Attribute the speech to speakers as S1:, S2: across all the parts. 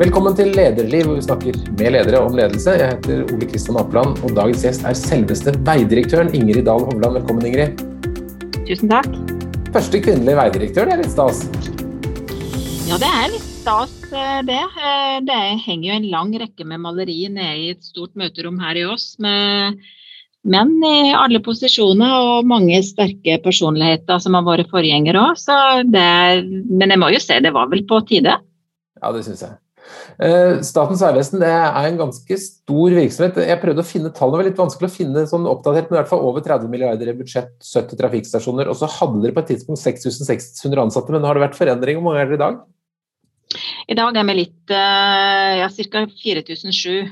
S1: Velkommen til Lederliv, hvor vi snakker med ledere om ledelse. Jeg heter Ole Kristian Apeland, og dagens gjest er selveste veidirektøren Ingrid Dahl Hovland. Velkommen, Ingrid.
S2: Tusen takk.
S1: Første kvinnelige veidirektør, det er litt stas?
S2: Ja, det er litt stas, eh, det. Eh, det henger jo en lang rekke med maleri nede i et stort møterom her i oss, med menn i alle posisjoner og mange sterke personligheter som har vært forgjengere òg. Men jeg må jo si det var vel på tide.
S1: Ja, det syns jeg. Eh, Statens vegvesen er en ganske stor virksomhet. Jeg prøvde å finne tallene, det var litt vanskelig å finne sånn oppdatert, men i hvert fall over 30 milliarder i budsjett, 70 trafikkstasjoner. Og så hadde dere på et tidspunkt 6600 ansatte, men har det vært forandring. Hvor mange er dere i dag?
S2: I dag er vi litt eh, ja, ca. 4007.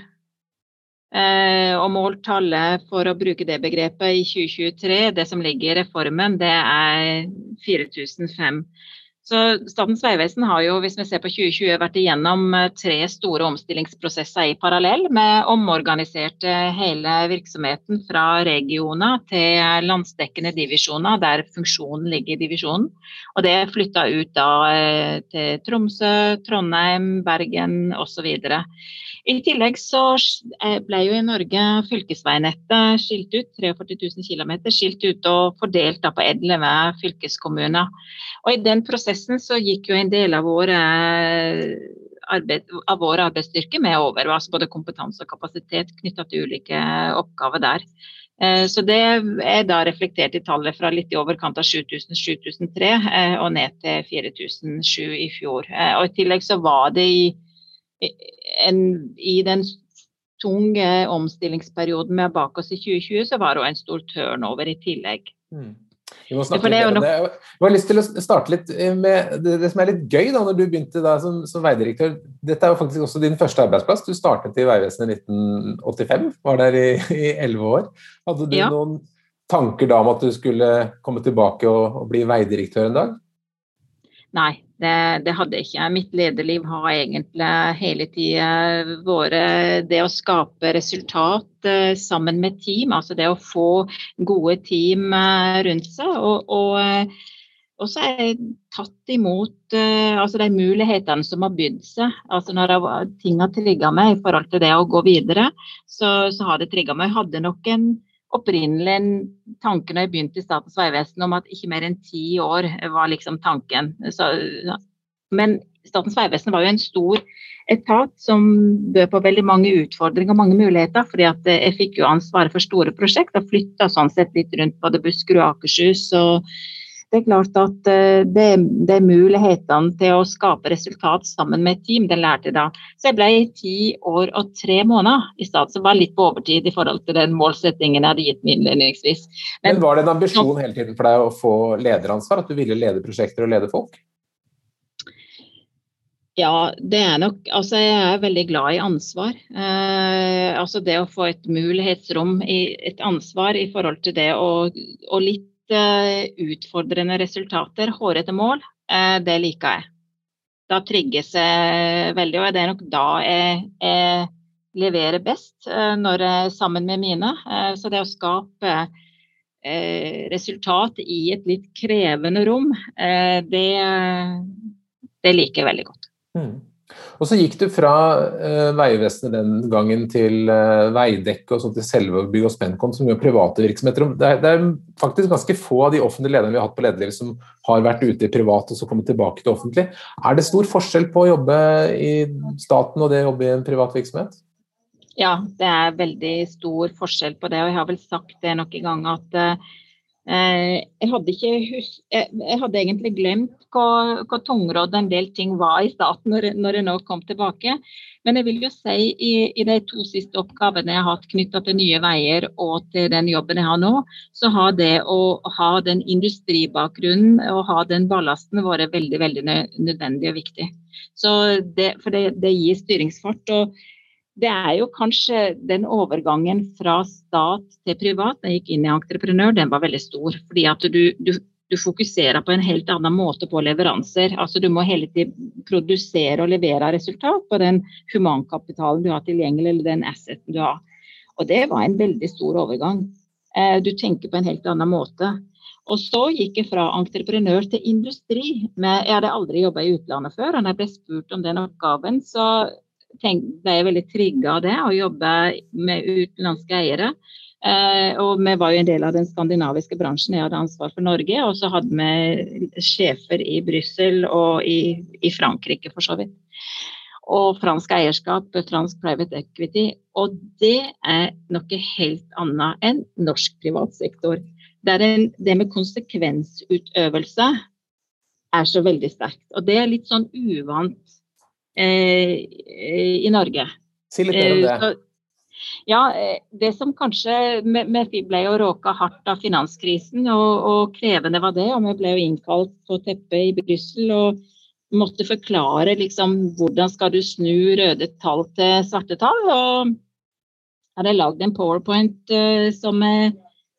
S2: Eh, og måltallet for å bruke det begrepet i 2023, det som ligger i reformen, det er 4005. Så Statens vegvesen har jo, hvis vi ser på 2020, vært igjennom eh, tre store omstillingsprosesser i parallell, med omorganiserte hele virksomheten fra regioner til landsdekkende divisjoner, der funksjonen ligger i divisjonen. Og det er flytta ut da eh, til Tromsø, Trondheim, Bergen osv. I tillegg så eh, ble jo i Norge fylkesveinettet skilt ut, 43 000 km skilt ut og fordelt på 11 fylkeskommuner. Og I den prosessen så gikk jo en del av våre arbeid, av vår arbeidsstyrke med over, altså både kompetanse og kapasitet knytta til ulike oppgaver der. Eh, så Det er da reflektert i tallet fra litt i overkant av 7000-7003 eh, og ned til 4007 i fjor. Og I tillegg så var det i en, i den tunge omstillingsperioden vi har bak oss i 2020, så var det òg en stor turnover i tillegg. Mm.
S1: Vi må snakke litt om det. Jeg har lyst til å starte litt med det, det som er litt gøy da når du begynte da som, som, veidirektør. Dette er jo faktisk også din første arbeidsplass. Du startet i Vegvesenet i 1985, var der i elleve år. Hadde du ja. noen tanker da om at du skulle komme tilbake og, og bli veidirektør en dag?
S2: Nei, det, det, hadde jeg ikke. Mitt lederliv har egentlig hele tida vært det å skape resultat eh, sammen med team. Altså det å få gode team eh, rundt seg. Og, og, eh, og så er jeg tatt imot altså de mulighetene som har bydd seg. Altså når ting har trigga meg i forhold til det å gå videre, så, så har det trigga meg. Jeg hadde nok en opprinnelig en tanke når jeg begynte i Statens vegvesen om at ikke mer enn ti år var liksom tanken. Så, men Statens vegvesen var jo en stor etat som bød på veldig mange utfordringer og mange muligheter. fordi at jeg fikk jo ansvaret for store prosjekter og flytta sånn sett litt rundt både Buskerud og Akershus. og det er klart at eh, det, det er mulighetene til å skape resultat sammen med et team. Det lærte jeg da. Så jeg ble i ti år og tre måneder i stad, som var litt på overtid i forhold til den målsettingen jeg hadde gitt meg innledningsvis.
S1: Men, Men var det en ambisjon hele tiden for deg å få lederansvar? At du ville lede prosjekter og lede folk?
S2: Ja, det er nok Altså, jeg er veldig glad i ansvar. Eh, altså det å få et mulighetsrom i et ansvar i forhold til det å og litt Eh, utfordrende resultater, hårete mål, eh, det liker jeg. Da trigges jeg veldig, og det er nok da jeg, jeg leverer best eh, når jeg er sammen med mine. Så det å skape resultat i et litt krevende rom, det, det liker jeg veldig godt. Mm.
S1: Og så gikk du fra uh, Vegvesenet den gangen til uh, Veidekke og så til Selvåg og Spencon, som gjør private virksomheter. Det er, det er, faktisk ganske få av de offentlige lederne vi har hatt på lederlivet som har vært ute i privat og så kommet tilbake til offentlig. Er det stor forskjell på å jobbe i staten og det å jobbe i en privat virksomhet?
S2: Ja, det er veldig stor forskjell på det. Og jeg har vel sagt det nok en gang at uh, Eh, jeg hadde, hus jeg hadde egentlig glemt hvor, hvor tungrodd en del ting var i staten når, når, jeg nå kom tilbake. Men jeg vil jo si i, i de to siste oppgavene jeg har hatt knytta til Nye Veier og til den jobben jeg har nå, så har det å ha den industribakgrunnen og ha den ballasten vært veldig veldig nødvendig og viktig. Det, for det, det gir styringsfart. og det er jo kanskje den overgangen fra stat til privat, da jeg gikk inn i entreprenør, den var veldig stor. Fordi at du, du, du fokuserer på en helt annen måte på leveranser. Altså Du må hele tiden produsere og levere resultat på den humankapitalen du har tilgjengelig, eller den asseten du har. Og det var en veldig stor overgang. Eh, du tenker på en helt annen måte. Og så gikk jeg fra entreprenør til industri. Jeg hadde aldri jobba i utlandet før. Og når jeg ble spurt om den oppgaven, så ble jeg veldig trigga av det, å jobbe med utenlandske eiere. Eh, og vi var jo en del av den skandinaviske bransjen. Jeg hadde ansvar for Norge. Og så hadde vi sjefer i Brussel og i, i, Frankrike, for så vidt. Og fransk eierskap, fransk private equity. Og det er noe helt annet enn norsk privat sektor. Der en, det med konsekvensutøvelse er så veldig sterkt. Og det er litt sånn uvant i Norge.
S1: Si litt mer om det. Eh, så,
S2: ja, eh, det som kanskje Vi ble jo råka hardt av finanskrisen, og, og, krevende var det. Og vi ble jo innkalt på teppet i Brussel og måtte forklare liksom hvordan skal du snu røde tall til svarte tall. Og jeg hadde lagd en powerpoint uh, som,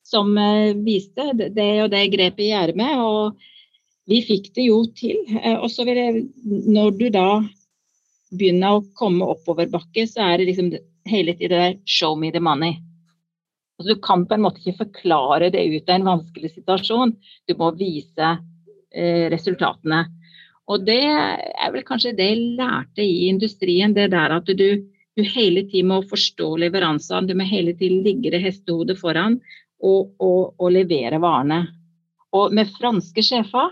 S2: som uh, viste det og det grepet i ermet. Og vi fikk det jo til. Uh, og så vil jeg, når du da begynner å komme oppoverbakke, så er det liksom hele tiden det der 'show me the money'. Altså, du kan på en måte ikke forklare det ut av en vanskelig situasjon. Du må vise eh, resultatene. Og det er vel kanskje det jeg lærte i industrien. Det der at du, du hele tiden må forstå leveransene. Du må hele tiden ligge det hestehodet foran og, og, og levere varene. Og med franske sjefer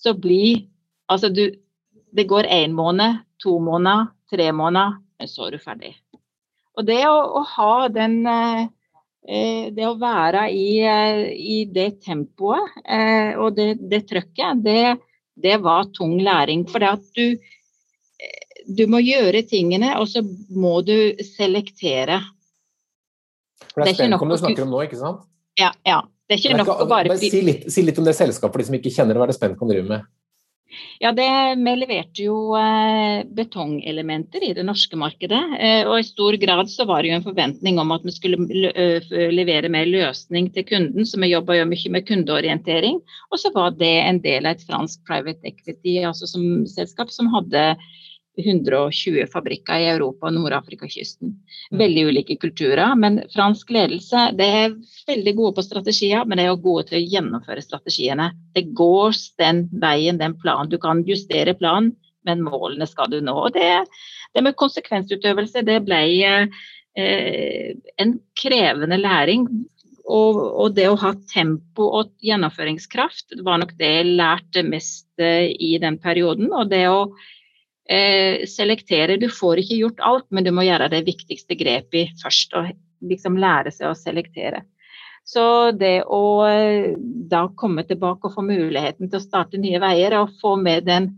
S2: så blir Altså, du Det går én måned, to måneder, tre måneder, men så er du ferdig. Og det å, å ha den eh, eh, Det å være i, eh, i det tempoet og det, det trøkket, det, det, var tung læring. For det at du, du må gjøre tingene, og så må du selektere.
S1: For det er Spelkom du snakker om nå, ikke sant?
S2: Ja. ja. Det er ikke nok å bare
S1: si litt, si litt, om det selskapet for de som ikke kjenner hva det Spelkom driver med.
S2: Ja, det, Vi leverte jo eh, betongelementer i det norske markedet. Eh, og I stor grad så var det jo en forventning om at vi skulle levere mer løsning til kunden. Så vi jobba jo mye med kundeorientering. Og så var det en del av et fransk private equity altså som selskap som hadde 120 fabrikker i Europa og Nord-Afrika-kysten. Veldig ulike kulturer. Men fransk ledelse det er veldig gode på strategier, men det er gode til å gjennomføre strategiene. Det går den veien, den planen. Du kan justere planen, men målene skal du nå. Og det, det med konsekvensutøvelse det ble eh, en krevende læring. Og, og, det å ha tempo og gjennomføringskraft var nok det jeg lærte mest eh, i den perioden. Og det å eh, selektere. Du får ikke gjort alt, men du må gjøre det viktigste grepet først. Og liksom lære seg å selektere. Så det å eh, da komme tilbake og få muligheten til å starte nye veier og få med den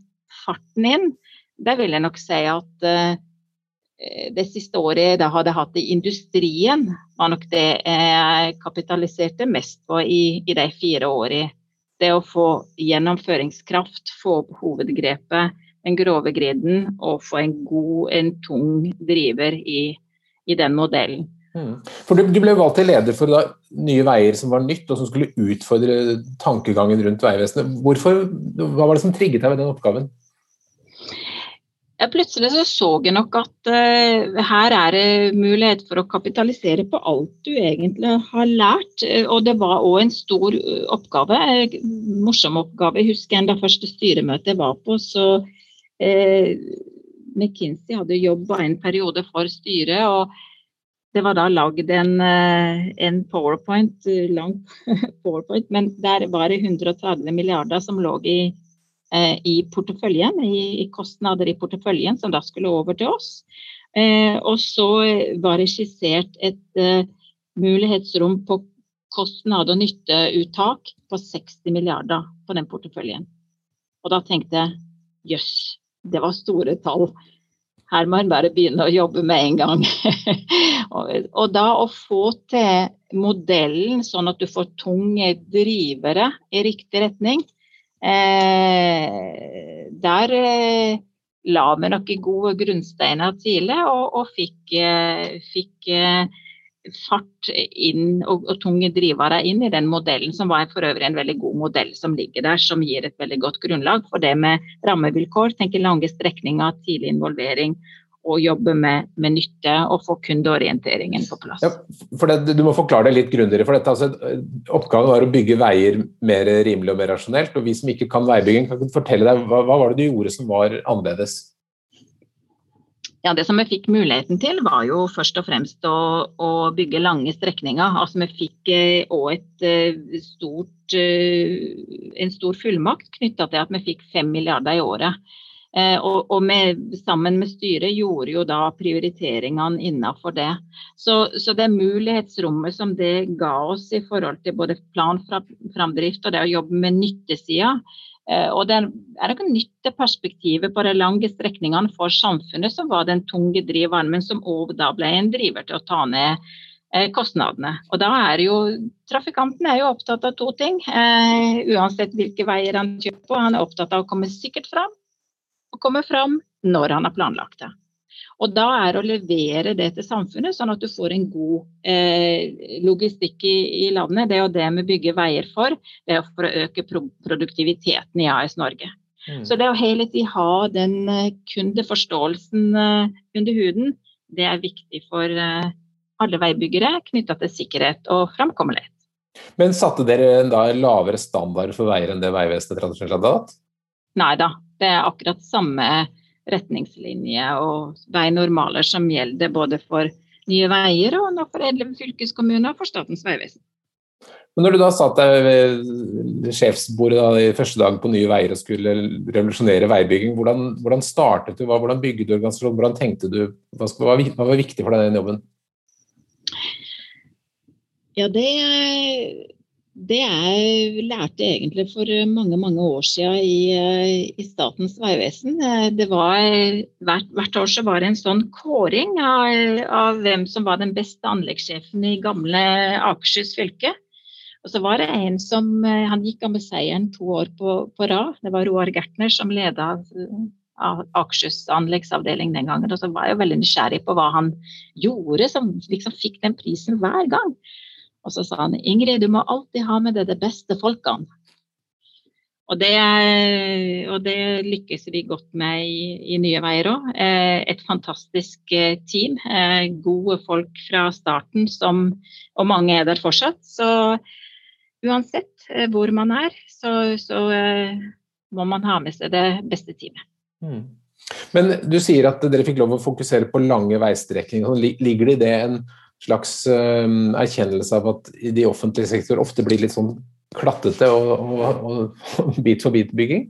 S2: farten inn, det vil jeg nok si at uh, det siste året jeg hadde hatt i industrien, var nok det jeg kapitaliserte mest på i, i de fire årene. Det å få gjennomføringskraft, få opp hovedgrepet, den grove griden og få en god, en tung driver i, i den modellen.
S1: Mm. For du, du, ble valgt til leder for da, Nye Veier som var nytt, og som skulle utfordre tankegangen rundt Vegvesenet. Hvorfor, hva var det som trigget deg ved den oppgaven?
S2: Ja, plutselig så, så jeg nok at uh, her er det mulighet for å kapitalisere på alt du egentlig har lært. Og det var òg en stor oppgave, en morsom oppgave. Jeg husker en da første styremøtet jeg var på, så eh, McKinsey hadde jobba en periode for styret. og det var da lagd en, eh, en, powerpoint, eh, lang powerpoint, men der var det 130 milliarder som lå i, eh, i porteføljen, i, i, kostnader i porteføljen, som da skulle over til oss. Eh, og så var det skissert et eh, mulighetsrom på kostnad- og nytteuttak på 60 milliarder på den porteføljen. Og da tenkte jeg jøss, det var store tall. Her må en bare begynne å jobbe med en gang. og, og, da å få til modellen sånn at du får tunge drivere i riktig retning, eh, der eh, la vi noen gode grunnsteiner tidlig og, og fikk, eh, fikk eh, fart inn og, og, tunge drivere inn i den modellen, som var for øvrig en veldig god modell som ligger der, som gir et veldig godt grunnlag for det med rammevilkår. Tenke Lange strekninger, tidlig involvering og jobbe med, med nytte og få kundeorienteringen på plass. Ja,
S1: for det, Du må forklare det litt grundigere. for dette. Altså, oppgaven var å bygge veier mer rimelig og mer rasjonelt. og Vi som ikke kan veibygging, kan fortelle deg, hva, hva var det du gjorde som var annerledes?
S2: Ja, Det som vi fikk muligheten til, var jo først og fremst å, å bygge lange strekninger. Altså Vi fikk òg eh, eh, eh, en stor fullmakt knytta til at vi fikk fem milliarder i året. Og, og med, sammen med styret gjorde jo da prioriteringene innenfor det. Så, så, det mulighetsrommet som det ga oss i forhold til både planframdrift og det å jobbe med nyttesida, og det er noe nytteperspektivet på de lange strekningene for samfunnet som var den tunge driveren, men som òg da ble en driver til å ta ned eh, kostnadene. Og da er jo Trafikanten er jo opptatt av to ting, eh, uansett hvilke veier han kjøper. Han er opptatt av å komme sikkert fram, og komme fram når han har planlagt det. Og da er å levere det til samfunnet, sånn at du får en god eh, logistikk i, i, landet. Det er jo det vi bygger veier for. Det er for å øke pro produktiviteten i AS Norge. Mm. Så det å hele tiden ha den eh, kundeforståelsen eh, under huden, det er viktig for eh, alle veibyggere knytta til sikkerhet og framkommelighet.
S1: Men satte dere da lavere standard for veier enn det Vegvesenet tradisjonelt hadde hatt?
S2: Nei da, det er akkurat samme retningslinjer og veinormaler som gjelder både for Nye Veier og nå for Edlem fylkeskommune og for Statens vegvesen.
S1: Men når du da satt deg ved sjefsbordet da, i første dag på Nye Veier og skulle revolusjonere veibygging, hvordan, hvordan startet du, hvordan bygde du organisasjonen, hvordan tenkte du, hva, hva var viktig for deg i den jobben?
S2: Ja, det det jeg lærte egentlig for mange mange år siden i, eh, i Statens vegvesen. Eh, hvert, hvert, år så var det en sånn kåring av, av, hvem som var den beste anleggssjefen i gamle Akershus fylke. Og så var det en som eh, han gikk av med seieren to år på, på rad. Det var Roar Gertner som leda Akershus anleggsavdeling den gangen. Og så var jeg veldig nysgjerrig på hva han gjorde som liksom fikk den prisen hver gang. Og så sa han Ingrid, du må alltid ha med deg de beste folkene. Og det, og det, lykkes vi godt med i, i Nye Veier òg. Eh, et fantastisk eh, team. Eh, gode folk fra starten, som, og mange er der fortsatt. Så uansett hvor man er, så, så må man ha med seg det beste teamet. Mm.
S1: Men du sier at dere fikk lov å fokusere på lange veistrekninger. Ligger det i det en slags um, erkjennelse av at i de offentlige sektor ofte blir litt sånn klattete og, og, og bit for bit-bygging?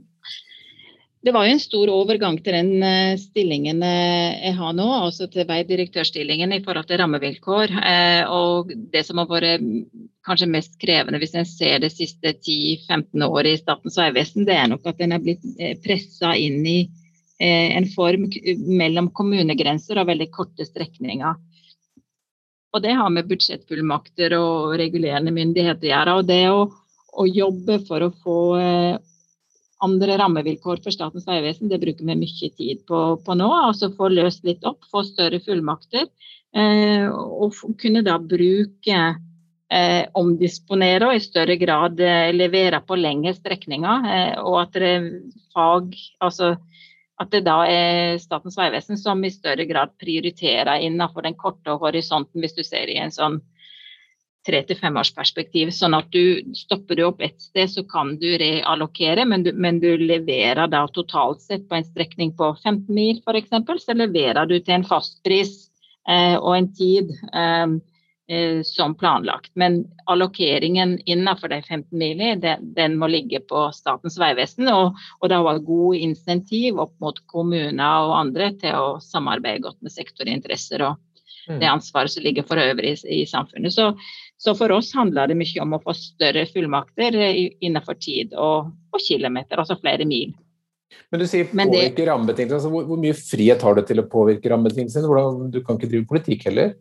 S2: Det var jo en stor overgang til den uh, stillingen uh, jeg har nå, altså til veidirektørstillingen i forhold til rammevilkår. Uh, og det som har vært kanskje mest krevende hvis en ser det siste 10-15 året i Statens vegvesen, det er nok at en er blitt pressa inn i en form mellom kommunegrenser og veldig korte strekninger. Og det har med budsjettfullmakter og regulerende myndigheter å gjøre. Og det å, å jobbe for å få eh, andre rammevilkår for Statens vegvesen, det bruker vi mye tid på, på nå. Altså få løst litt opp, få større fullmakter. Eh, og kunne da bruke eh, omdisponere og i større grad eh, levere på lengre strekninger. Eh, og at det er fag, altså at det da er Statens vegvesen som i større grad prioriterer innenfor den korte horisonten, hvis du ser i en sånn tre til femårsperspektiv. Sånn at du stopper du opp ett sted, så kan du reallokere, men du, men du leverer da totalt sett på en strekning på 15 mil f.eks., så leverer du til en fastpris eh, og en tid. Eh, Eh, som planlagt. Men allokeringen innenfor de 15 mili, den, den, må ligge på Statens vegvesen. Og, og det var gode insentiv opp mot kommuner og andre til å samarbeide godt med sektorinteresser og mm. det ansvaret som ligger for øvrig i, i samfunnet. Så, så, for oss handler det mye om å få større fullmakter innenfor tid og, og kilometer, altså flere mil.
S1: Men du sier påvirke rammebetingelsene. Altså, hvor, hvor, mye frihet har du til å påvirke rammebetingelsene? Du kan ikke drive politikk heller?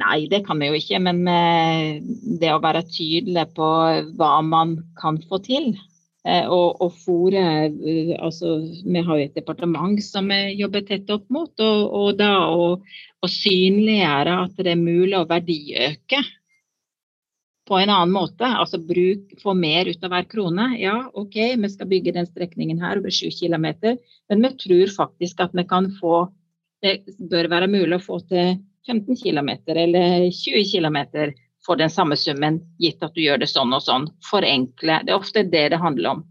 S2: Nei, det kan vi jo ikke. Men eh, det å være tydelig på hva man kan få til. Eh, og, og fore eh, altså, Vi har jo et departement som vi jobber tett opp mot. Og, og da å, synliggjøre at det er mulig å verdiøke på en annen måte. Altså bruk, få mer ut av hver krone. Ja, OK, vi skal bygge den strekningen her over 7 km, men vi tror faktisk at vi kan få Det bør være mulig å få til 15 km eller 20 km for den samme summen, gitt at du gjør det sånn og sånn. Forenkle. Det er ofte det det handler om.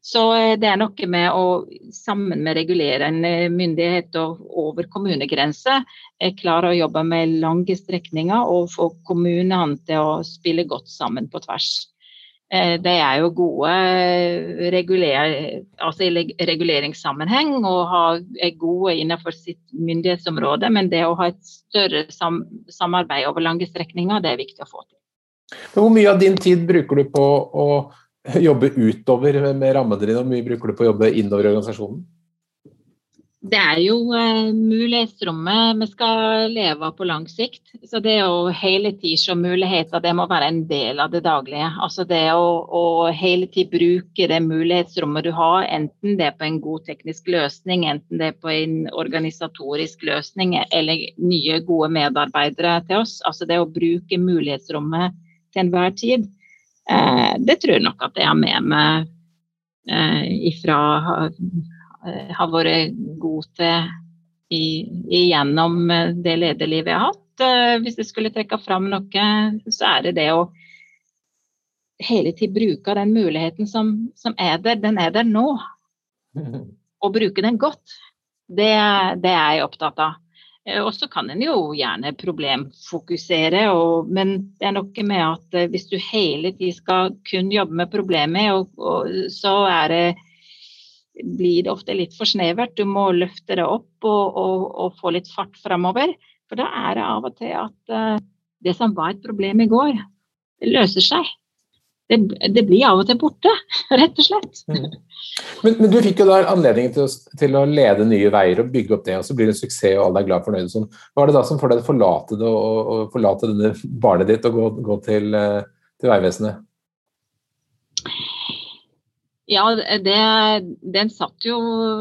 S2: Så eh, det er noe med å sammen med regulerende myndighet og over kommunegrense eh, klare å jobbe med lange strekninger og få kommunene til å spille godt sammen på tvers. Eh, de er jo gode reguler, altså i reguleringssammenheng og er gode innenfor sitt myndighetsområde, men det å ha et større sam samarbeid over lange strekninger, det er viktig å få til.
S1: Hvor mye av din tid bruker du på å jobbe utover med rammene dine, og mye bruker du på å jobbe innover i organisasjonen?
S2: Det er jo uh, mulighetsrommet vi skal leve av på lang sikt. Så det å hele tid se muligheter, det må være en del av det daglige. Altså det å, å hele tiden bruke det mulighetsrommet du har, enten det er på en god teknisk løsning, enten det er på en organisatorisk løsning eller nye, gode medarbeidere til oss. Altså det å bruke mulighetsrommet til enhver tid. Eh, det tror jeg nok at jeg har med meg eh, ifra eh, har vært god til i, igjennom det lederlivet jeg har hatt. Hvis jeg skulle trekke fram noe, så er det det å hele tiden bruke den muligheten som, som, er der. Den er der nå. Og bruke den godt. Det, det er jeg opptatt av. Eh, og så kan en jo gjerne problemfokusere, og, men det er noe med at eh, hvis du hele tiden skal kun jobbe med problemet, og, og, så det, blir det ofte litt for snevert. Du må løfte det opp og, og, få litt fart framover. For da er det av og til at uh, det som var et problem i går, det løser seg det, det, blir av og til borte, rett og slett. Mm.
S1: Men, men, du fikk jo da anledningen til til å, lede Nye Veier og bygge opp det, og så blir det en suksess og alle er glad og fornøyde. Sånn. Hva er det da som får deg til å forlate det og, og forlate denne barnet ditt og gå, gå til, eh, til Vegvesenet?
S2: Ja, det, satt jo,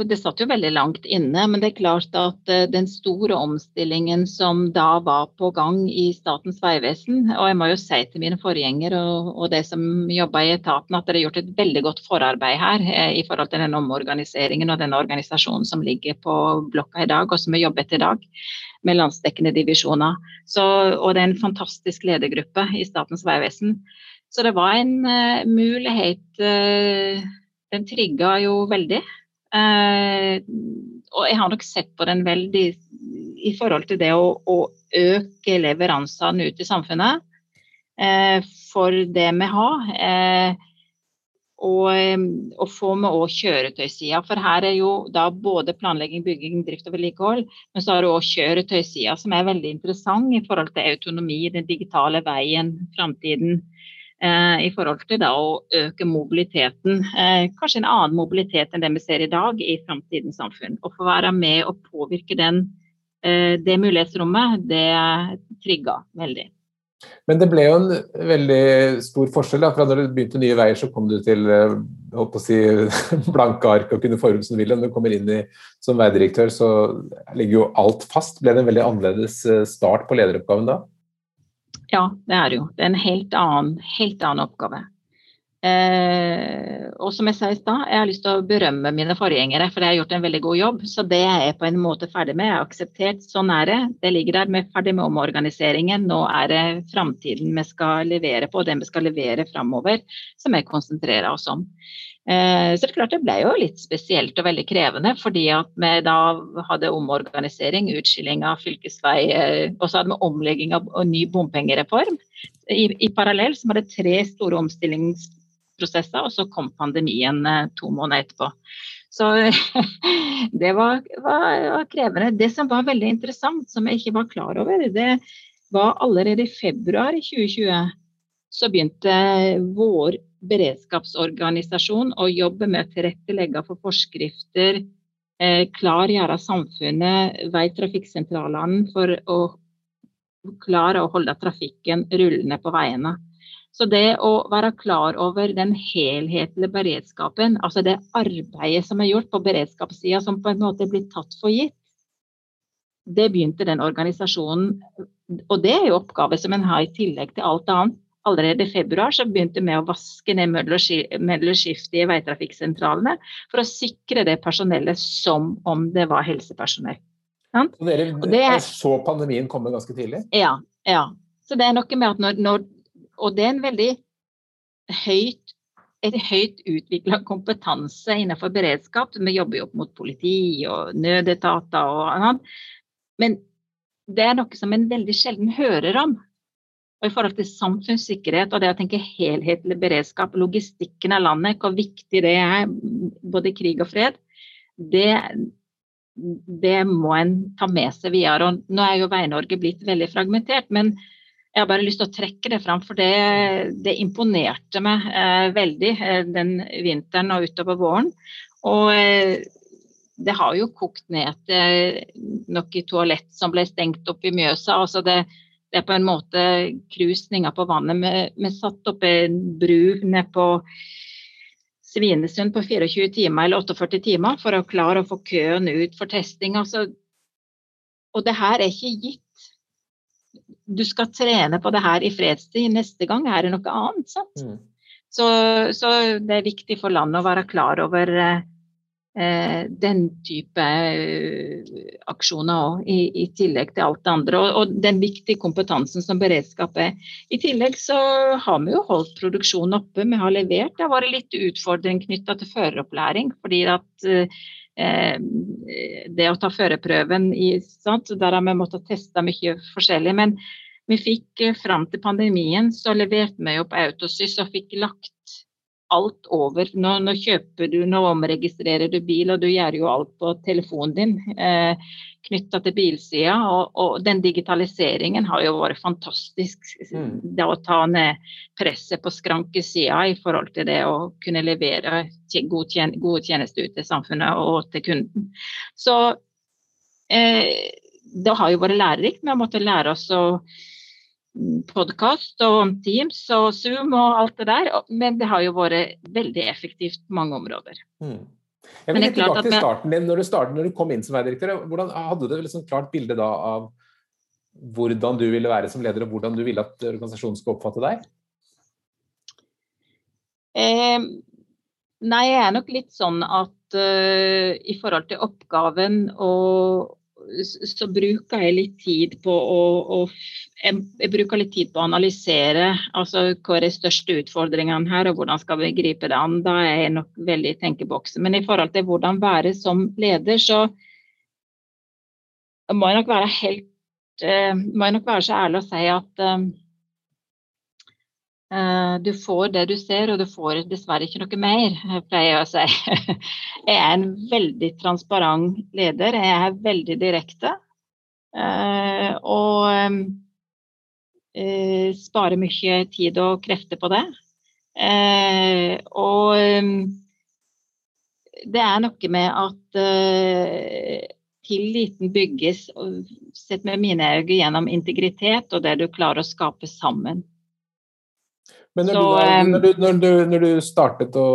S2: det satt jo veldig langt inne. Men det er klart at eh, den store omstillingen som da var på gang i Statens vegvesen, og jeg må jo si til mine forgjengere og, og de som jobba i etaten, at dere har gjort et veldig godt forarbeid her eh, i forhold til den omorganiseringen og den organisasjonen som ligger på blokka i dag, og som har jobbet i dag med landsdekkende divisjoner. Så, og det er en fantastisk ledergruppe i Statens vegvesen. Så det var en uh, mulighet uh, Den trigga jo veldig. Eh, og jeg har nok sett på den veldig i forhold til det å, å øke leveransene ut i samfunnet for det vi har. Og, og få med òg kjøretøysida. For her er jo da både planlegging, bygging, drift og vedlikehold, men så har du òg kjøretøysida, som er veldig interessant i forhold til autonomi, den digitale veien, framtiden. Eh, i forhold til da, å øke mobiliteten. Eh, kanskje en annen mobilitet enn det vi ser i dag i framtidens samfunn. Å få være med og påvirke den, eh, det mulighetsrommet, det trigga veldig.
S1: Men det ble jo en veldig stor forskjell. Da. Fra når du begynte Nye Veier, så kom du til si, blanke ark og kunne forme som du ville. Når du kommer inn i, som veidirektør, så ligger jo alt fast. Ble det en veldig annerledes start på lederoppgaven da?
S2: Ja, det er jo. Det er en helt annen, helt annen oppgave. Eh, og som jeg sa i stad, jeg har lyst til å berømme mine forgjengere, for jeg har gjort en veldig god jobb. Så det er jeg på en måte ferdig med. Jeg har akseptert. Sånn er det. Det ligger der. Vi er ferdig med omorganiseringen. Nå er det framtiden vi skal levere på, og den vi skal levere framover, som vi konsentrerer oss om. Eh, så det er klart det ble jo litt spesielt og veldig krevende, fordi at vi da hadde omorganisering, utskilling av fylkesvei, eh, og så hadde vi omlegging av ny bompengereform. I, i parallell så var det tre store omstillingsprosesser, og så kom pandemien eh, to måneder etterpå. Så det var, var, var, krevende. Det som var veldig interessant, som jeg ikke var klar over, det var allerede i februar i 2020 så begynte vår beredskapsorganisasjon og jobbe med å tilrettelegge for forskrifter, eh, klargjøre samfunnet, veitrafikksentralene, for å klare å holde trafikken rullende på veiene. Så det å være klar over den helhetlige beredskapen, altså det arbeidet som er gjort på beredskapssida som på en måte blir tatt for gitt, det begynte den organisasjonen Og det er jo oppgave som en har i tillegg til alt annet allerede i februar så begynte vi å vaske ned mellomskiftet i veitrafikksentralene for å sikre det personellet som om det var helsepersonell.
S1: Så dere det, så pandemien komme ganske tidlig?
S2: Ja. ja. Så det er noe med at når, når Og det er en veldig høyt et høyt utvikla kompetanse innenfor beredskap. Vi jobber jo opp mot politi og nødetater og annet. Men det er noe som en veldig sjelden hører om. Og i forhold til samfunnssikkerhet og det å tenke helhetlig beredskap, logistikken av landet, hvor viktig det er, både krig og fred, det, det må en ta med seg videre. Og nå er jo Vei-Norge blitt veldig fragmentert, men jeg har bare lyst til å trekke det fram, for det, det imponerte meg eh, veldig eh, den vinteren og utover våren. Og eh, det har jo kokt ned til noe toalett som ble stengt opp i Mjøsa. altså det det er på en måte krusninger på vannet. Vi, vi satt opp en bru ned på Svinesund på 24 timer eller 48 timer for å klare å få køen ut for testing. Altså, og det her er ikke gitt. Du skal trene på det her i fredstid. Neste gang er det noe annet. Mm. Så, så, det er viktig for landet å være klar over Eh, den type eh, aksjoner òg, i, i, tillegg til alt det andre. Og, og, den viktige kompetansen som beredskap er. I tillegg så har vi jo holdt produksjonen oppe. Vi har levert. Det har vært litt utfordring knytta til føreropplæring. fordi at eh, det å ta førerprøven Der har vi måttet teste mye forskjellig. Men vi fikk fram til pandemien så leverte vi opp Autosys og fikk lagt alt over. Nå, nå, kjøper du, nå omregistrerer du bil, og du gjør jo alt på telefonen din eh, knytta til bilsida. Og, og, den digitaliseringen har jo vært fantastisk. Mm. Det å ta ned presset på skrankesida i forhold til det å kunne levere gode, tjen tjenester ut til samfunnet og til kunden. Så eh, det har jo vært lærerikt. Vi har måttet lære oss å podkast og Teams og Zoom og alt det der. Men det har jo vært veldig effektivt på mange områder. Mm.
S1: Jeg vil tilbake til starten din. Når du, startet, når du kom inn som veidirektør, hvordan hadde du et liksom klart bilde da av hvordan du ville være som leder, og hvordan du ville at organisasjonen skulle oppfatte deg?
S2: Eh, nei, jeg er nok litt sånn at uh, i forhold til oppgaven og så bruker jeg litt tid på å, å jeg, jeg, bruker litt tid på å analysere altså, hva er de største utfordringene her, og hvordan skal vi gripe det an. Da er jeg nok veldig i tenkeboksen. Men i forhold til hvordan være som leder, så må jeg nok være helt uh, må jeg nok være så ærlig å si at uh, du får det du ser, og du får dessverre ikke noe mer, pleier jeg å si. jeg er en veldig transparent leder. Jeg er veldig direkte. og sparer mye tid og krefter på det. Eh, og eh, det er noe med at eh, tilliten bygges, sett med mine øyne, gjennom integritet og det du klarer å skape sammen.
S1: Men når, Så, du, når, du, når, du, når, du, startet å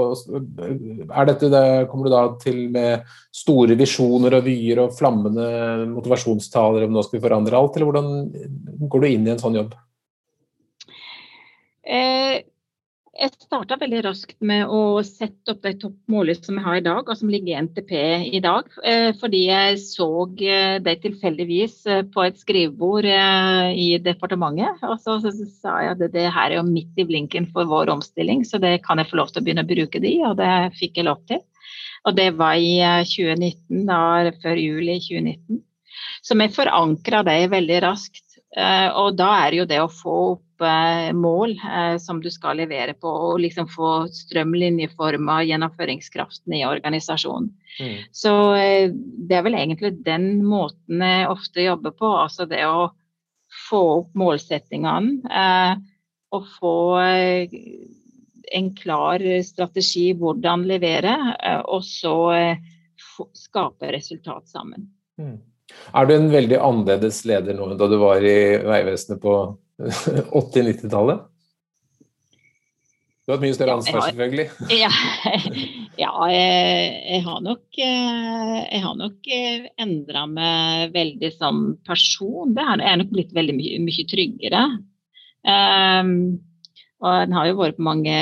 S1: dette det, Kommer du da til med store visjoner og vyer og flammende motivasjonstaler om nå skal vi forandre alt, eller hvordan går du inn i en sånn jobb?
S2: Eh, jeg starta veldig raskt med å sette opp de toppmålene som jeg har i dag, og som ligger i NTP i dag. Eh, fordi jeg så det de tilfeldigvis på et skrivebord i departementet. Og så, sa jeg at det her er jo midt i blinken for vår omstilling, så det kan jeg få lov til å begynne å bruke de, og det fikk jeg lov til. Og det var i 2019, da, før juli 2019. Så vi forankra det veldig raskt. Og da er det jo det å få opp mål eh, som du skal levere på, og liksom få strømlinjeforma gjennomføringskraften i organisasjonen. Mm. Så eh, det er vel egentlig den måten jeg ofte jobber på. Altså det å få opp målsettingene eh, og få eh, en klar strategi hvordan levere, eh, og så eh, skape resultat sammen. Mm.
S1: Er du en veldig annerledes leder nå enn da du var i Vegvesenet på 80-90-tallet? Du har et mye større ansvar, selvfølgelig.
S2: Ja, ja jeg, har nok, eh, jeg har nok eh, endra meg veldig som person. Det er, jeg er nok blitt veldig mye, mye tryggere. Um, Og en har jo vært på mange,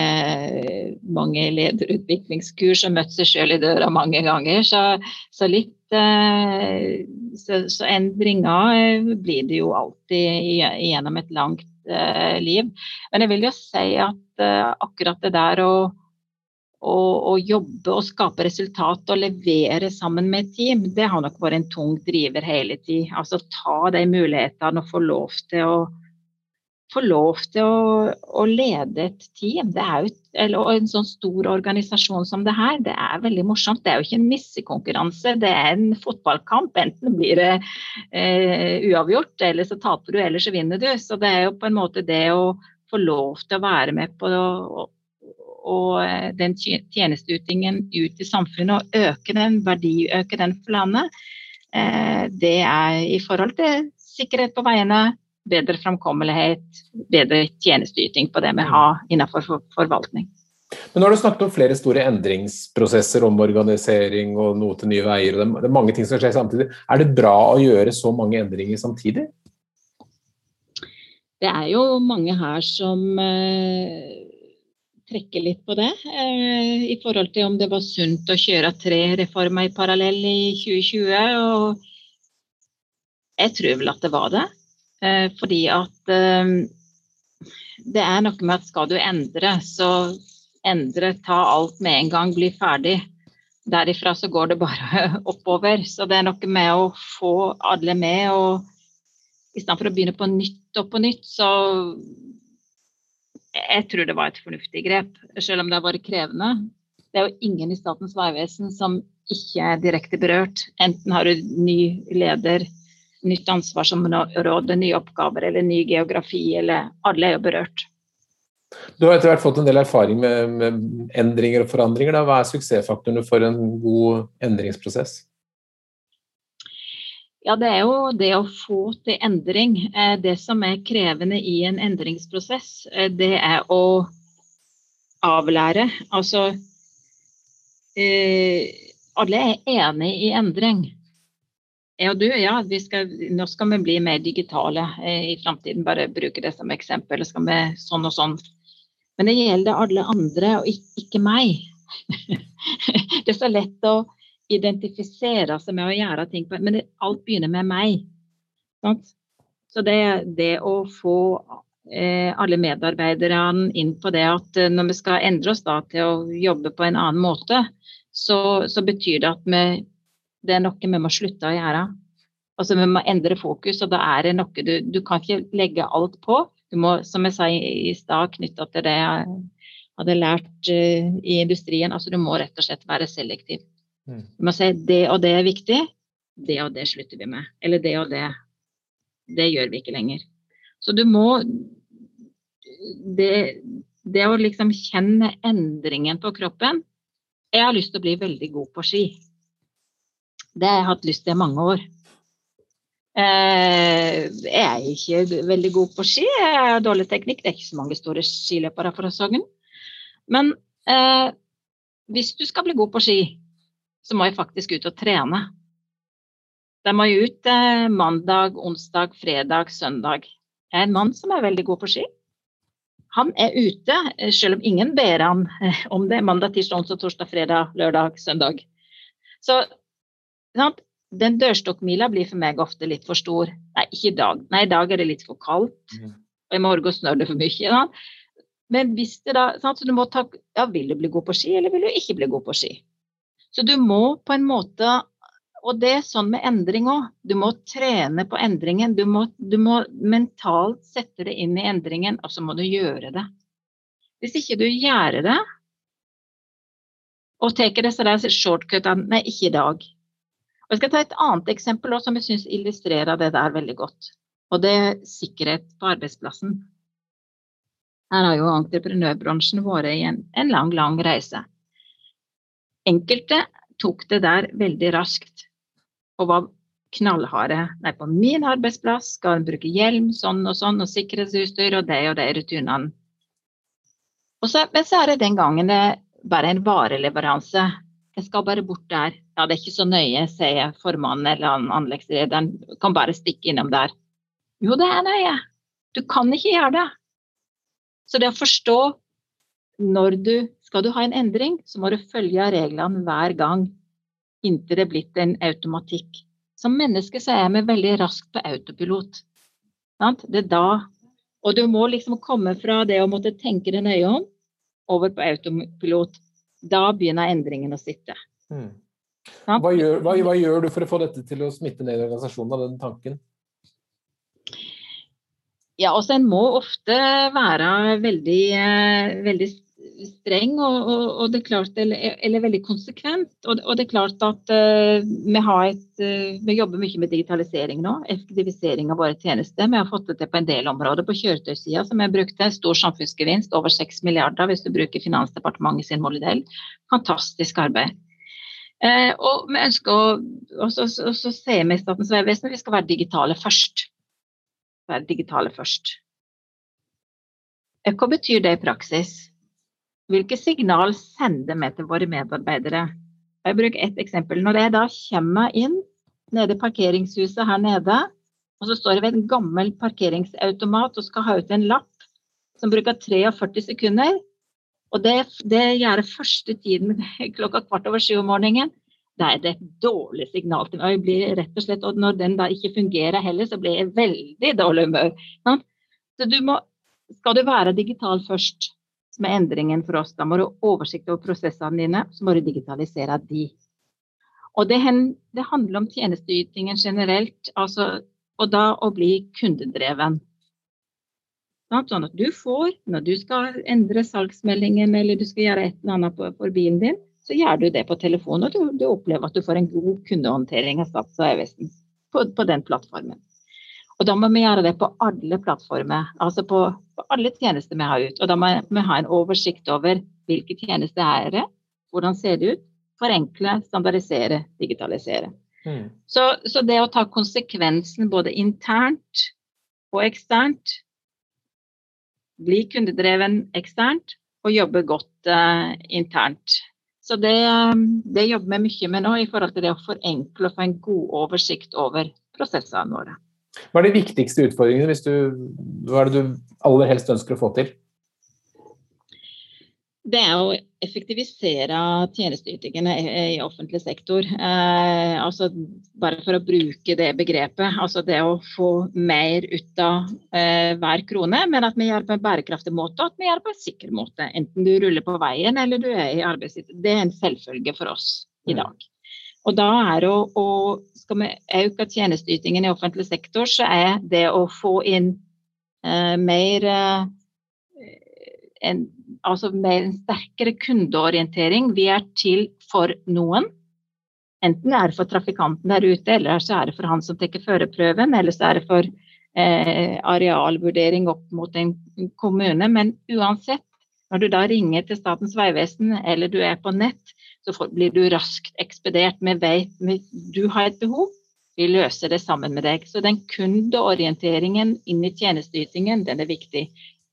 S2: mange lederutviklingskurs og møtt seg sjøl i døra mange ganger. Så, så litt eh, så, så, endringer eh, blir det jo alltid gjennom et langt uh, liv. Men jeg vil jo si at uh, akkurat det der å, å, jobbe og skape resultat og levere sammen med et team, det har nok vært en tung driver hele tid. Altså ta de mulighetene og få lov til å få lov til å, å, lede et team, jo, eller en sånn stor organisasjon som det her, det er veldig morsomt. Det er jo ikke en nissekonkurranse, det er en fotballkamp. Enten blir det eh, uavgjort, eller så taper du, eller så vinner du. Så det er jo på en måte det å få lov til å være med på og, og eh, den tjenesteutingen ut i samfunnet og øke den, verdiøke den for landet, eh, det er i forhold til sikkerhet på veiene, bedre framkommelighet, bedre tjenesteyting på det vi har innenfor forvaltning.
S1: Men nå har du snakket om flere store endringsprosesser, omorganisering og noe til nye veier. og Det er mange ting som skjer samtidig. Er det bra å gjøre så mange endringer samtidig?
S2: Det er jo mange her som eh, trekker litt på det. Eh, I forhold til om det var sunt å kjøre tre reformer i parallell i 2020. Og jeg tror vel at det var det. Eh, fordi at eh, det er noe med at skal du endre, så endre, ta alt med en gang, bli ferdig. Derifra så går det bare oppover. Så det er noe med å få alle med. og Istedenfor å begynne på nytt og på nytt, så Jeg tror det var et fornuftig grep, selv om det har vært krevende. Det er jo ingen i Statens vegvesen som ikke er direkte berørt. Enten har du ny leder, nytt ansvarsområde, nye oppgaver eller ny geografi, eller alle er jo berørt.
S1: Du har etter hvert fått en del erfaring med, med endringer og forandringer. Da. Hva er suksessfaktorene for en god endringsprosess?
S2: Ja, Det er jo det å få til endring. Eh, det som er krevende i en endringsprosess, eh, det er å avlære. Altså eh, Alle er enig i endring. Og du, ja, skal, nå skal vi bli mer digitale eh, i framtiden. Bare bruke det som eksempel. Skal vi sånn og sånn. Men det gjelder alle andre, og ikke, ikke meg. det er så lett å identifisere seg med å gjøre ting på Men det, alt begynner med meg. Sant? Så det, det å få eh, alle medarbeiderne inn på det at eh, når vi skal endre oss da, til å jobbe på en annen måte, så, så betyr det at vi det er noe vi må slutte å gjøre. Altså Vi må endre fokus, og da er det noe du, du kan ikke legge alt på. Du må, som jeg sa i stad, knytta til det jeg hadde lært uh, i industrien, altså du må rett og slett være selektiv. Mm. Du må si det og det er viktig, det og det slutter vi med. Eller det og det, det gjør vi ikke lenger. Så du må det, det å liksom kjenne endringen på kroppen Jeg har lyst til å bli veldig god på ski. Det har jeg hatt lyst til i mange år. Eh, jeg er ikke veldig god på ski, jeg har dårlig teknikk. Det er ikke så mange store skiløpere fra Sogn. Men eh, hvis du skal bli god på ski, så må jeg faktisk ut og trene. Da må jeg ut eh, mandag, onsdag, fredag, søndag. Jeg er en mann som er veldig god på ski. Han er ute, eh, selv om ingen ber han eh, om det. Mandag, tirsdag, onsdag, torsdag, fredag, lørdag, søndag. Så den dørstokkmila blir for meg ofte litt for stor. Nei, ikke i dag. Nei, i dag er det litt for kaldt. Mm. Og i morgen snør det for mye. Sant? Men hvis det da sant? Så du må ta Ja, vil du bli god på ski, eller vil du ikke bli god på ski? Så du må på en måte Og det er sånn med endring òg. Du må trene på endringen. Du må, du må mentalt sette det inn i endringen, og så må du gjøre det. Hvis ikke du gjør det, og tar disse shortcutene Nei, ikke i dag. Jeg skal ta et annet eksempel også, som jeg syns illustrerer det der veldig godt. Og det er sikkerhet på arbeidsplassen. Her har jo entreprenørbransjen vært i en, en lang, lang reise. Enkelte tok det der veldig raskt og var knallharde. Nei, på min arbeidsplass skal en bruke hjelm sånn og sånn, og sikkerhetsutstyr og det og det rutinene. Så, men så er det den gangen det bare en vareleveranse jeg skal bare bort der. Ja, det er ikke så nøye, sier formannen eller anleggsrederen Kan bare stikke innom der. Jo, det er nøye. Du kan ikke gjøre det. Så det å forstå når du skal du ha en endring, så må du følge reglene hver gang inntil det er blitt en automatikk. Som menneske så er vi veldig raskt på autopilot. Det er da Og du må liksom komme fra det å måtte tenke det nøye om, over på autopilot. Da begynner endringen å sitte. Mm.
S1: Hva, gjør, hva, hva gjør, du for å få dette til å smitte ned i organisasjonen, av den tanken?
S2: Ja, altså En må ofte være veldig, eh, streng og, og, og, det er klart, eller, eller veldig konsekvent. Og, og, det er klart at uh, vi, et, uh, vi, jobber mye med digitalisering nå. Effektivisering av våre tjenester. Vi har fått det til på en del områder. På kjøretøysida som vi brukte stor samfunnsgevinst, over 6 milliarder hvis du bruker Finansdepartementet sin modell. Fantastisk arbeid. Uh, og vi ønsker å, og så, så sier vi i Statens vegvesen at vi skal være digitale først. Være digitale først. Hva betyr det i praksis? Hvilke signal sender vi til våre medarbeidere? Jeg bruker ett eksempel. Når jeg da kommer inn nede i parkeringshuset her nede, og så står jeg ved en gammel parkeringsautomat og skal ha ut en lapp som bruker 43 sekunder, og det, det gjør jeg første tiden klokka kvart over sju om morgenen, da er det et dårlig signal til meg. Jeg blir rett og slett, og når den da ikke fungerer heller, så blir jeg veldig dårlig humør. Så du må, skal du være digital først, som er endringen for oss. Da må du ha oversikt over prosessene dine, så må du digitalisere de. Og det, det handler om tjenesteytingen generelt, altså, og da å bli kundedreven. Sånn at du får, når du skal endre salgsmeldingen eller du skal gjøre et eller annet for bilen din, så gjør du det på telefon, og du, du opplever at du får en god kundehåndtering av Stats og Vegvesen på, på den plattformen. Og da må vi gjøre det på alle plattformer, altså på, på alle tjenester vi har ut. Og da må vi ha en oversikt over hvilke tjenester er det, hvordan ser det ut, forenkle, standardisere, digitalisere. Mm. Så, så, det å ta konsekvensen både internt og eksternt, bli kundedreven eksternt og jobbe godt uh, internt. Så det, det jobber vi mye med nå i forhold til det å forenkle og få en god oversikt over prosessene våre.
S1: Hva er de viktigste utfordringene hvis du, hva er det du aller helst ønsker å få til?
S2: Det er å effektivisere tjenesteytingene i offentlig sektor. Eh, altså bare for å bruke det begrepet. Altså det å få mer ut av eh, hver krone, men at vi gjør det på en bærekraftig måte og at vi gjør det på en sikker måte. Enten du ruller på veien eller du er i arbeidstid. Det er en selvfølge for oss i mm. dag. Og da er å, å Skal vi øke tjenesteytingen i offentlig sektor, så er det å få inn eh, mer eh, en, altså mer en sterkere kundeorientering. Vi er til for noen. Enten er det for trafikanten der ute, eller så er det for han som tar førerprøven, eller så er det for eh, arealvurdering opp mot en kommune. Men uansett, når du da ringer til Statens vegvesen eller du er på nett, så blir du raskt ekspedert. Vi vet du har et behov, vi løser det sammen med deg. Så den kundeorienteringen inn i tjenesteytingen, den er viktig.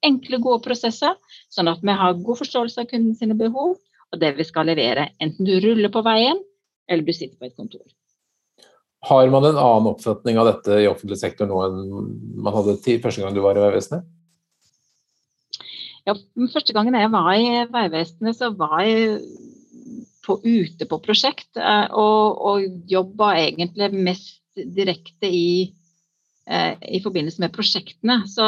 S2: Enkle, gode prosesser, sånn at vi har god forståelse av kunden sine behov og det vi skal levere. Enten du ruller på veien, eller du sitter på et kontor.
S1: Har man en annen oppfatning av dette i offentlig sektor nå enn man hadde tid, første gang du var i Vegvesenet?
S2: Ja, første gangen jeg var i Vegvesenet, så var jeg på, ute på prosjekt, eh, og, og jobba egentlig mest direkte i, eh, i forbindelse med prosjektene. Så,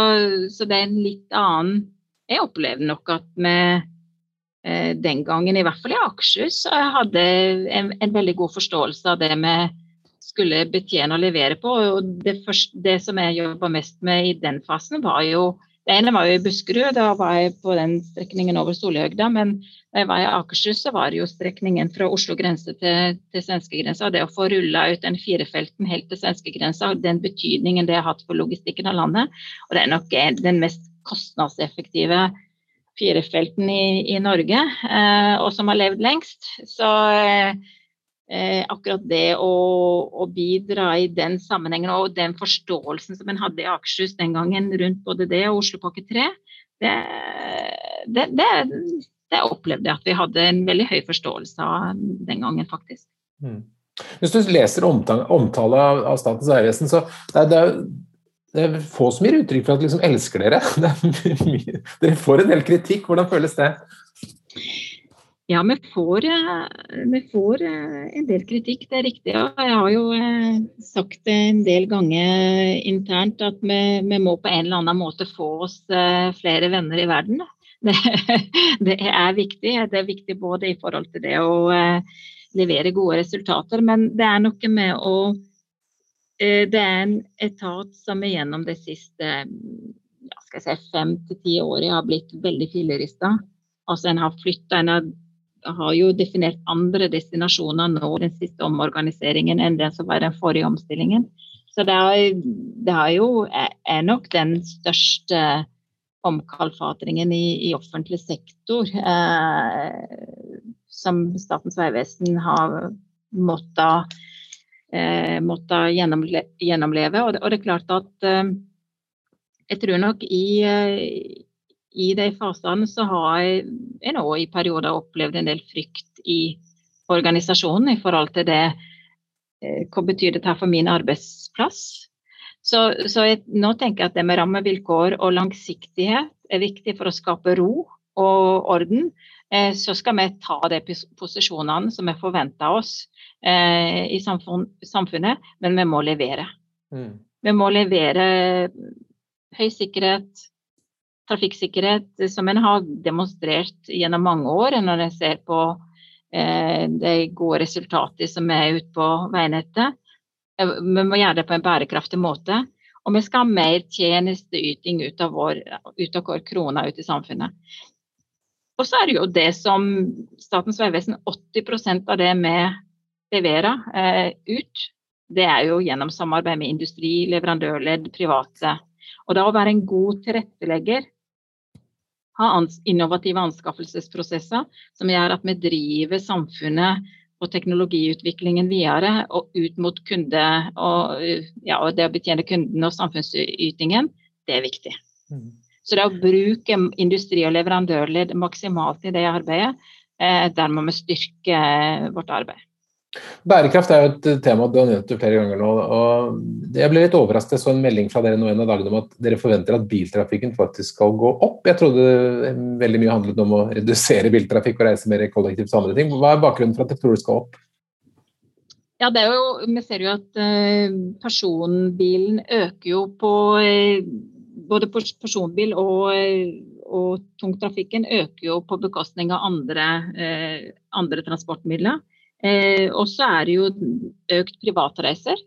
S2: så, det er en litt annen Jeg opplever nok at vi eh, den gangen, i hvert fall i Akershus, hadde en, en veldig god forståelse av det vi skulle betjene og levere på. Og det, første, det som jeg jobba mest med i den fasen, var jo det ene var jo i Buskerud, da var jeg på den strekningen over Solhøgda. Men da jeg var i Akershus, så var det jo strekningen fra Oslo grense til, til svenskegrensa. Det å få rulla ut den firefelten helt til svenskegrensa, den betydningen det har hatt for logistikken av landet. Og det er nok den mest kostnadseffektive firefelten i, i Norge, eh, og som har levd lengst. Så eh, eh, akkurat det å, å, bidra i den sammenhengen og den forståelsen som en hadde i Akershus den gangen rundt både det og Oslopakke 3, det, det, det, det, opplevde jeg at vi hadde en veldig høy forståelse av den gangen, faktisk. Mm.
S1: Hvis du leser omtale, omtale av, Statens vegvesen, så det det er det er få som gir uttrykk for at de liksom elsker dere. dere får en del kritikk. Hvordan føles det?
S2: Ja, vi får, eh, vi får, eh, en del kritikk, det er riktig. Jeg har jo eh, sagt det en del ganger internt at vi, vi, må på en eller annen måte få oss flere venner i verden. Det, det, er viktig. Det er viktig både i forhold til det å levere gode resultater, men det er noe med å Det er en etat som gjennom de siste ja, si, fem til ti årene har blitt veldig fillerista. Altså en har flytta, en har har jo definert andre destinasjoner nå den siste omorganiseringen enn den som var den forrige omstillingen. Så det er, det er jo er nok den største omkalfatringen i, i offentlig sektor eh, som Statens vegvesen har måttet, eh, måttet gjennomle, gjennomleve. Og det, og det, er klart at eh, jeg tror nok i, i de fasene så har jeg nå i perioder opplevd en del frykt i organisasjonen i forhold til det eh, Hva betyr dette for min arbeidsplass? Så, så jeg, nå tenker jeg at det med rammevilkår og langsiktighet er viktig for å skape ro og orden. Eh, så skal vi ta de posisjonene som er forventa oss eh, i samfunn, samfunnet, men vi må levere. Mm. Vi må levere høy sikkerhet, trafikksikkerhet som en har demonstrert gjennom mange år, når en ser på eh, de gode resultatene som er ute på veinettet. Eh, vi må gjøre det på en bærekraftig måte. Og vi skal ha mer tjenesteyting ut av vår, ut av vår krone ut i samfunnet. Og så er det jo det som Statens vegvesen 80% av det vi leverer eh, ut, det er jo gjennom samarbeid med industri, leverandørledd, private. Og da å være en god tilrettelegger ha innovative anskaffelsesprosesser som gjør at vi driver samfunnet og teknologiutviklingen videre og ut mot kunde og, ja, og det å betjene kunden og samfunnsytingen, det er viktig. Mm. Så det å bruke industri- og leverandørledd maksimalt i det arbeidet, eh, der må vi styrke vårt arbeid.
S1: Bærekraft er jo et tema du har nevnt flere ganger nå. og Jeg ble litt overrasket. Så en melding fra dere nå en av dagene om at dere forventer at biltrafikken faktisk skal gå opp. Jeg trodde veldig mye handlet om å redusere biltrafikk og reise mer kollektivt andre ting. Hva er bakgrunnen for at dere tror det skal opp?
S2: Ja, det er jo, Vi ser jo at uh, personbilen øker jo på Både personbil og, og tungtrafikken øker jo på bekostning av andre, andre transportmidler. Eh, og så er det jo økt privatreiser.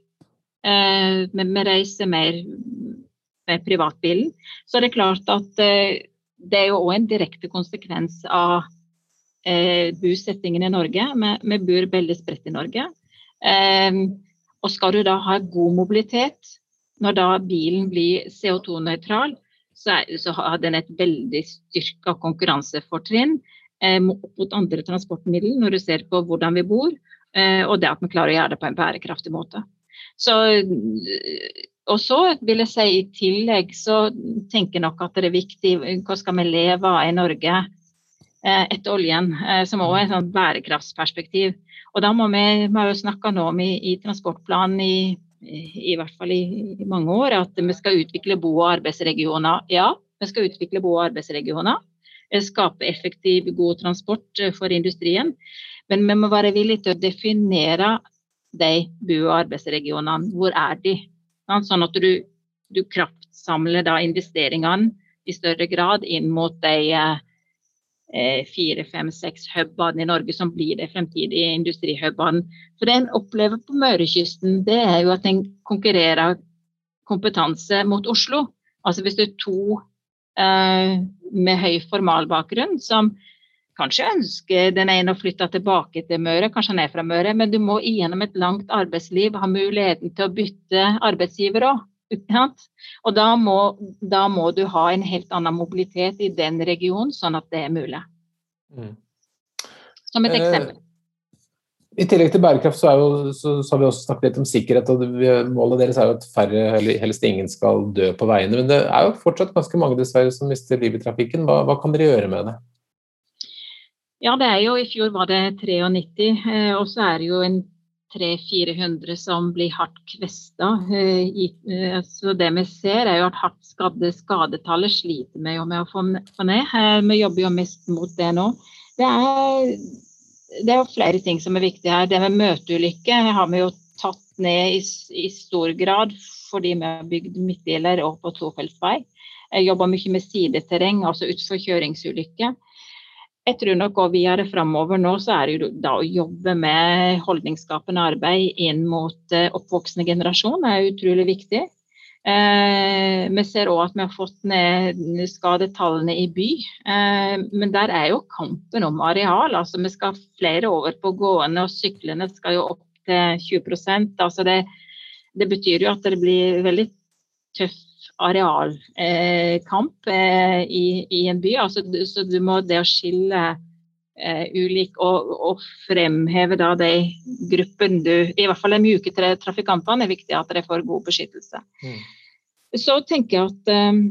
S2: Eh, vi, vi reiser mer med privatbilen. Så er det klart at eh, det er jo òg en direkte konsekvens av eh, bosettingen i Norge. Vi, bor veldig spredt i Norge. Eh, og skal du da ha god mobilitet, når da bilen blir CO2-nøytral, så, så, har den et veldig styrka konkurransefortrinn Eh, mot andre transportmidler når du ser på hvordan vi bor, eh, og det at vi klarer å gjøre det på en bærekraftig måte. Så, eh, og så vil jeg si i tillegg så tenker jeg nok at det er viktig hva skal vi leve av i Norge etter oljen, som også er et sånn bærekraftsperspektiv. Og da må vi, vi har jo snakka nå om i, i transportplanen i, i hvert fall i, mange år at vi skal utvikle bo- og arbeidsregioner. Ja, vi skal utvikle bo- og arbeidsregioner. Eh, skape effektiv, god transport eh, for industrien. Men vi må være villige til å definere de bo- og arbeidsregionene. Hvor er de? Sånn at du, du kraftsamler investeringene i større grad inn mot de eh, fire, fem, seks hubene i Norge som blir de fremtidige industrihubene. For det en opplever på Mørekysten, det er jo at en konkurrerer kompetanse mot Oslo. Altså hvis det er to med høy formalbakgrunn som kanskje ønsker den ene å flytte tilbake til Møre, kanskje han er fra Møre, men du må igjennom et langt arbeidsliv ha muligheten til å bytte arbeidsgiver òg. Og da må, da må, du ha en helt annen mobilitet i den regionen, sånn at det er mulig. Mm. Som et eh, eksempel.
S1: I tillegg til bærekraft så, jo, så, så, har vi også snakket litt om sikkerhet. og Målet deres er jo at færre, eller helst ingen, skal dø på veiene. Men det er jo fortsatt ganske mange dessverre som mister livet i trafikken. Hva, hva, kan dere gjøre med det?
S2: Ja, det er jo I fjor var det 93, eh, og så er det jo en 300-400 som blir hardt kvesta. Eh, så det vi ser er jo at hardt skadde skadetallet sliter vi med å få ned. Vi jobber jo mest mot det nå. Det er, det er flere ting som er viktige her. Det med møteulykke har vi jo tatt ned i, i stor grad fordi vi har bygd midtdeler og på tofeltsvei. Jeg jobber mye med sideterreng, altså utforkjøringsulykker jeg tror nok òg videre framover nå så er det jo da å jobbe med holdningsskapende arbeid inn mot eh, oppvoksende generasjon er utrolig viktig. Eh, vi ser òg at vi har fått ned skadetallene i by. Eh, men der er jo kampen om areal. altså Vi skal flere over på gående, og syklene skal jo opp til 20 altså det, det betyr jo at det blir veldig tøff arealkamp eh, i, i, en by. Altså, så du må det å skille eh, ulik og, og, fremheve da de gruppen du I hvert fall de mjuke trafikantene er viktig at de får god beskyttelse. Mm. Så tenker jeg at eh,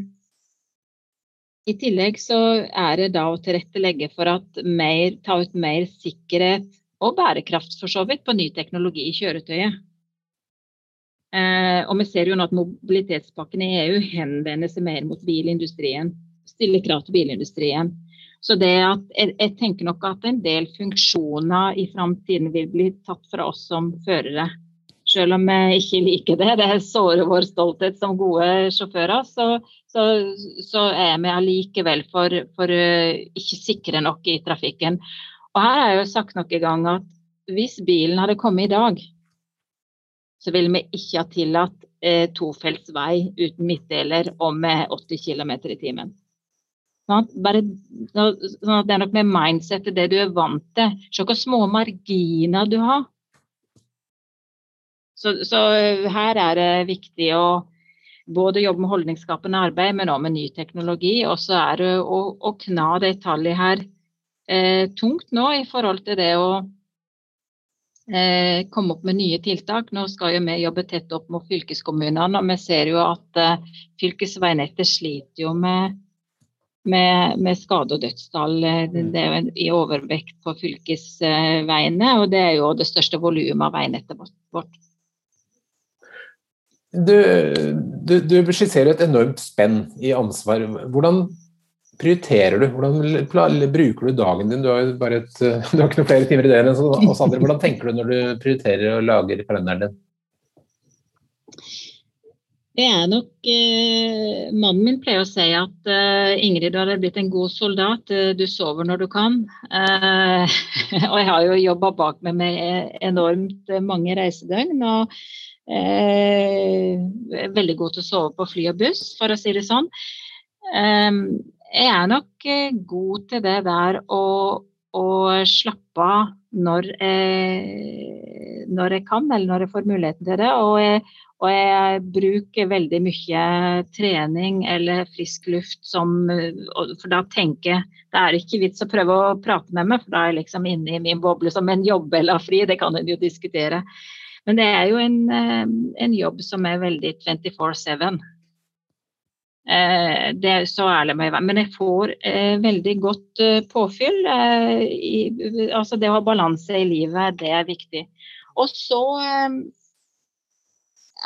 S2: i tillegg så er det da å tilrettelegge for at mer, ta ut mer sikkerhet og bærekraft for så vidt på ny teknologi i kjøretøyet. Eh, og vi ser jo nå at mobilitetspakken i EU henvender seg mer mot bilindustrien. Stiller krav til bilindustrien. Så det at, jeg, jeg, tenker nok at en del funksjoner i framtiden vil bli tatt fra oss som førere. Selv om vi ikke liker det, det sårer vår stolthet som gode sjåfører, så, så, så er vi allikevel for, for uh, ikke sikre nok i trafikken. Og her har jeg jo sagt noen ganger at hvis bilen hadde kommet i dag, så ville vi ikke ha tillatt eh, tofelts vei uten midtdeler og med 80 km i timen. Sånn sånn at det er nok med mindsetet, det du er vant til. Se hvor små marginer du har. Så, så, eh, her er det viktig å både jobbe med holdningsskapende arbeid, men også med ny teknologi. Og så er det å, å kna de tallene her eh, tungt nå i forhold til det å eh, komme opp med nye tiltak. Nå skal jo vi jobbe tett opp mot fylkeskommunene, og vi ser jo at eh, fylkesveinettet sliter jo med, med, med skade- og dødstall. Eh, mm. Det i overvekt på fylkesveiene, og det er jo det største volumet av veinettet vårt.
S1: Du, du, du skisserer et enormt spenn i ansvar. Hvordan prioriterer du? Hvordan bruker du dagen din? Du har jo bare et, du har ikke noen flere timer i døgnet enn oss andre. Hvordan tenker du når du prioriterer og lager kalenderen din?
S2: Det er nok eh, Mannen min pleier å si at eh, Ingrid, du hadde blitt en god soldat. Eh, du sover når du kan. Eh, og jeg har jo jobba bak meg med enormt mange reisedøgn. og eh, veldig god til å sove på fly og buss, for å si det sånn. Jeg er nok eh, god til det der å, å slappe av når når jeg, kan, eller når jeg får muligheten til det. Og jeg, og jeg bruker veldig mye trening eller frisk luft som For da tenker det er ikke vits å prøve å prate med meg, for da er jeg liksom inne i min boble som en jobb eller fri. Det kan en jo diskutere. Men det er jo en, eh, en jobb som er veldig 24-7. Eh, det er så ærlig må jeg være. Men jeg får eh, veldig godt påfyll. I, altså det å ha balanse i livet, det er viktig. Og så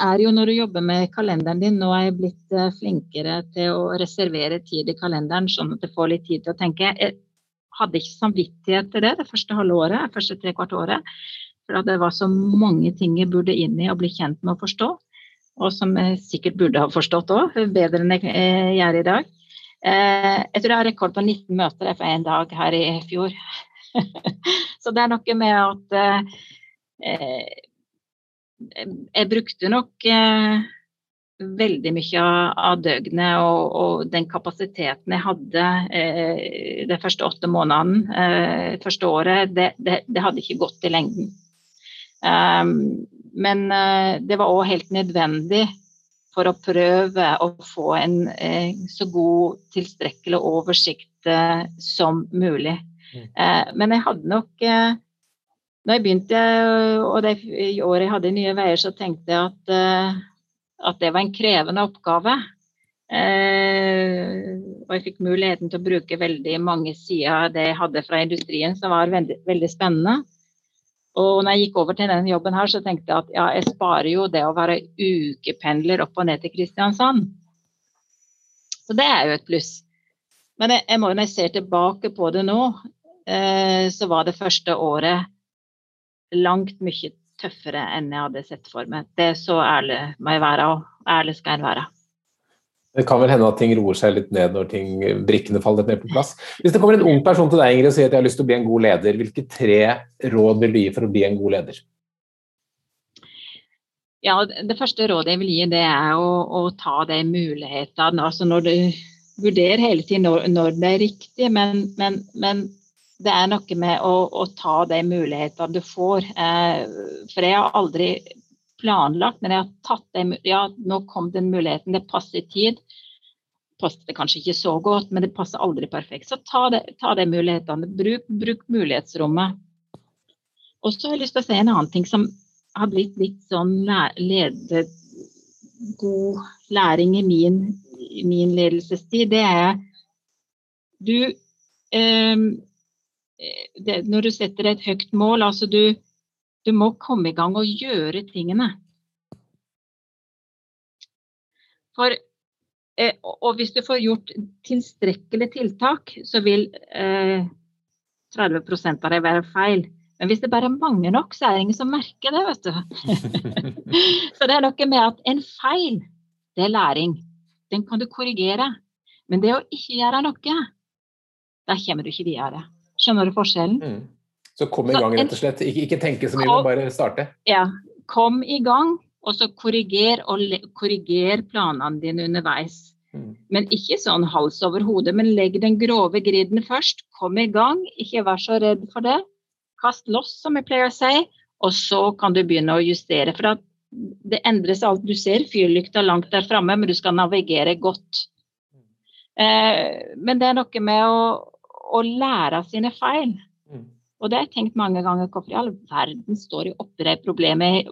S2: er jo når du jobber med kalenderen din, nå er jeg blitt eh, flinkere til å reservere tid i kalenderen, sånn at jeg får litt tid til å tenke. Jeg hadde ikke samvittighet til det det første halve året, første tre kvart året. For det var så mange ting jeg burde inn i og bli kjent med og forstå og som jeg sikkert burde ha forstått òg, bedre enn jeg eh, gjør i dag. Eh, jeg tror jeg har rekord på 19 møter for én dag her i fjor. Så det er noe med at jeg brukte nok veldig mye av døgnet og, og, den kapasiteten jeg hadde eh, de første åtte månedene, eh, første året, det, det, det, hadde ikke gått i lengden. Um, men eh, det var òg helt nødvendig for å prøve å få en eh, så god, tilstrekkelig oversikt eh, som mulig. Mm. Men jeg hadde nok når jeg begynte, og det året jeg hadde Nye Veier, så tenkte jeg at, at det var en krevende oppgave. og jeg fikk muligheten til å bruke veldig mange sider av det jeg hadde fra industrien, som var veldig, veldig spennende. Og når jeg gikk over til denne jobben her, så tenkte jeg at ja, jeg sparer jo det å være ukependler opp og ned til Kristiansand. Så det er jo et pluss. Men jeg, jeg må, når jeg ser tilbake på det nå, eh, så var det første året langt mye tøffere enn jeg hadde sett for meg. Det er så ærlig må jeg være, og ærlig skal en være.
S1: Det kan vel hende at ting roer seg litt ned når ting, brikkene faller ned på plass. Hvis det kommer en ung person til deg Ingrid, og sier at jeg har lyst til å bli en god leder, hvilke tre råd vil du gi for å bli en god leder?
S2: Ja, Det første rådet jeg vil gi, det er å, å ta de mulighetene. altså når du vurderer hele tiden når, når det er riktig, men, men, men det er noe med å, å ta de mulighetene du får. Eh, for jeg har aldri planlagt, men jeg har tatt de Ja, nå kom den muligheten, det passer i tid. Passer kanskje ikke så godt, men det passer aldri perfekt. Så ta, det, ta de mulighetene. Bruk, bruk mulighetsrommet. Og så har jeg lyst til å si en annen ting som har blitt litt sånn lede, god læring i min, min ledelsestid. Det er du eh, det, Når du setter et høyt mål, altså du, du må komme i gang og gjøre tingene. For, eh, og hvis du får gjort tilstrekkelig tiltak, så vil eh, 30% av det være feil. Men hvis det bare er mange nok, så er det ingen som merker det, vet du. så det er noe med at en feil, det er læring. Den kan du korrigere. Men det å ikke gjøre noe, da kommer du ikke videre. Skjønner du forskjellen? Mm.
S1: Så kom i gang, rett og slett. Ikke, ikke tenke så mye, men bare starte.
S2: Ja. Kom i gang, og så korriger, og korriger planene dine underveis. Mm. Men ikke sånn hals over hodet, men legg den grove griden først. Kom i gang, ikke vær så redd for det. Kast loss, som jeg pleier å si, og så kan du begynne å justere. For det endres alt. Du ser fyrlykta langt der framme, men du skal navigere godt. Eh, men det er noe med å, å lære av sine feil. Og det har jeg tenkt mange ganger. Hvorfor i all verden står jeg oppi det problemet?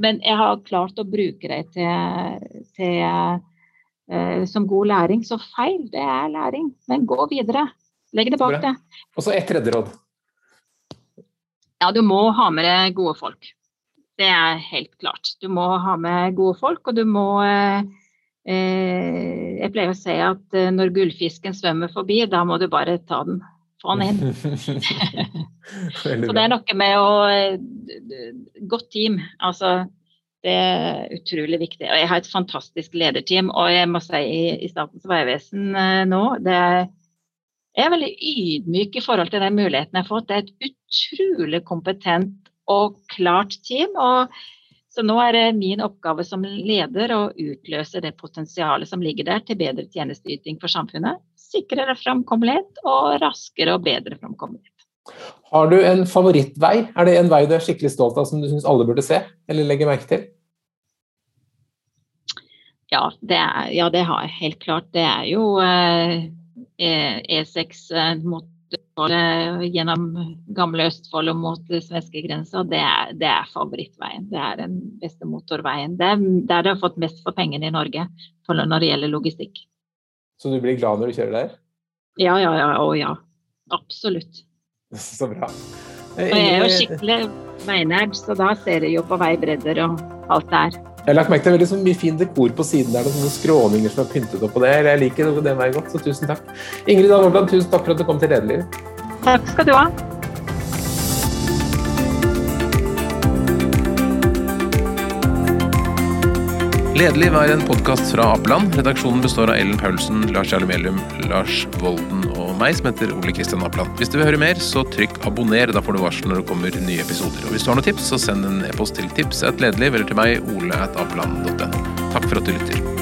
S2: Men jeg har klart å bruke det til, til uh, som god læring. Så feil, det er læring. Men gå videre. Legg det bak deg.
S1: Og så et tredje råd.
S2: Ja, du må ha med deg gode folk. Det er helt klart. Du må ha med gode folk, og du må uh, Jeg pleier å si at når gullfisken svømmer forbi, da må du bare ta den få den inn. så det er noe med å eh, Godt team. Altså, det er utrolig viktig. Og jeg har et fantastisk lederteam. Og jeg må si i, Statens vegvesen eh, nå det er, Jeg er veldig ydmyk i forhold til den muligheten jeg har fått. Det er et utrolig kompetent og klart team. og så nå er det min oppgave som leder å utløse det potensialet som ligger der til bedre tjenesteyting for samfunnet sikrere framkommelighet og raskere og bedre framkommelighet.
S1: Har du en favorittvei? Er det en vei du er skikkelig stolt av som du syns alle burde se eller legge merke til?
S2: Ja det, er, ja, det har jeg helt klart. Det er jo eh, E6 e eh, gjennom gamle Østfold og mot svenskegrensa, det, det er favorittveien. Det er den beste motorveien. Det er der de har fått mest for pengene i Norge når det gjelder logistikk.
S1: Så du blir glad når du kjører der?
S2: Ja, ja, ja. Å ja. Absolutt.
S1: Så bra.
S2: Og jeg er jo skikkelig veinerd, så da ser jeg jo på veibredder og alt der.
S1: Jeg har lagt merke til veldig så mye fin dekor på siden der, og sånne skråninger som er pyntet opp på det. Jeg liker det veldig godt, så tusen takk. Ingrid Dahl tusen takk for at du kom til Lederliv.
S2: Takk skal du ha.
S1: Lederliv er en podkast fra Apeland. Redaksjonen består av Ellen Paulsen, Lars Jarle Melum, Lars Volden og meg, som heter Ole Kristian Apland. Hvis du vil høre mer, så trykk abonner. Da får du varsel når det kommer nye episoder. Og hvis du har noen tips, så send en e-post til tips eller til meg, ole.apland.no. Takk for at du lytter.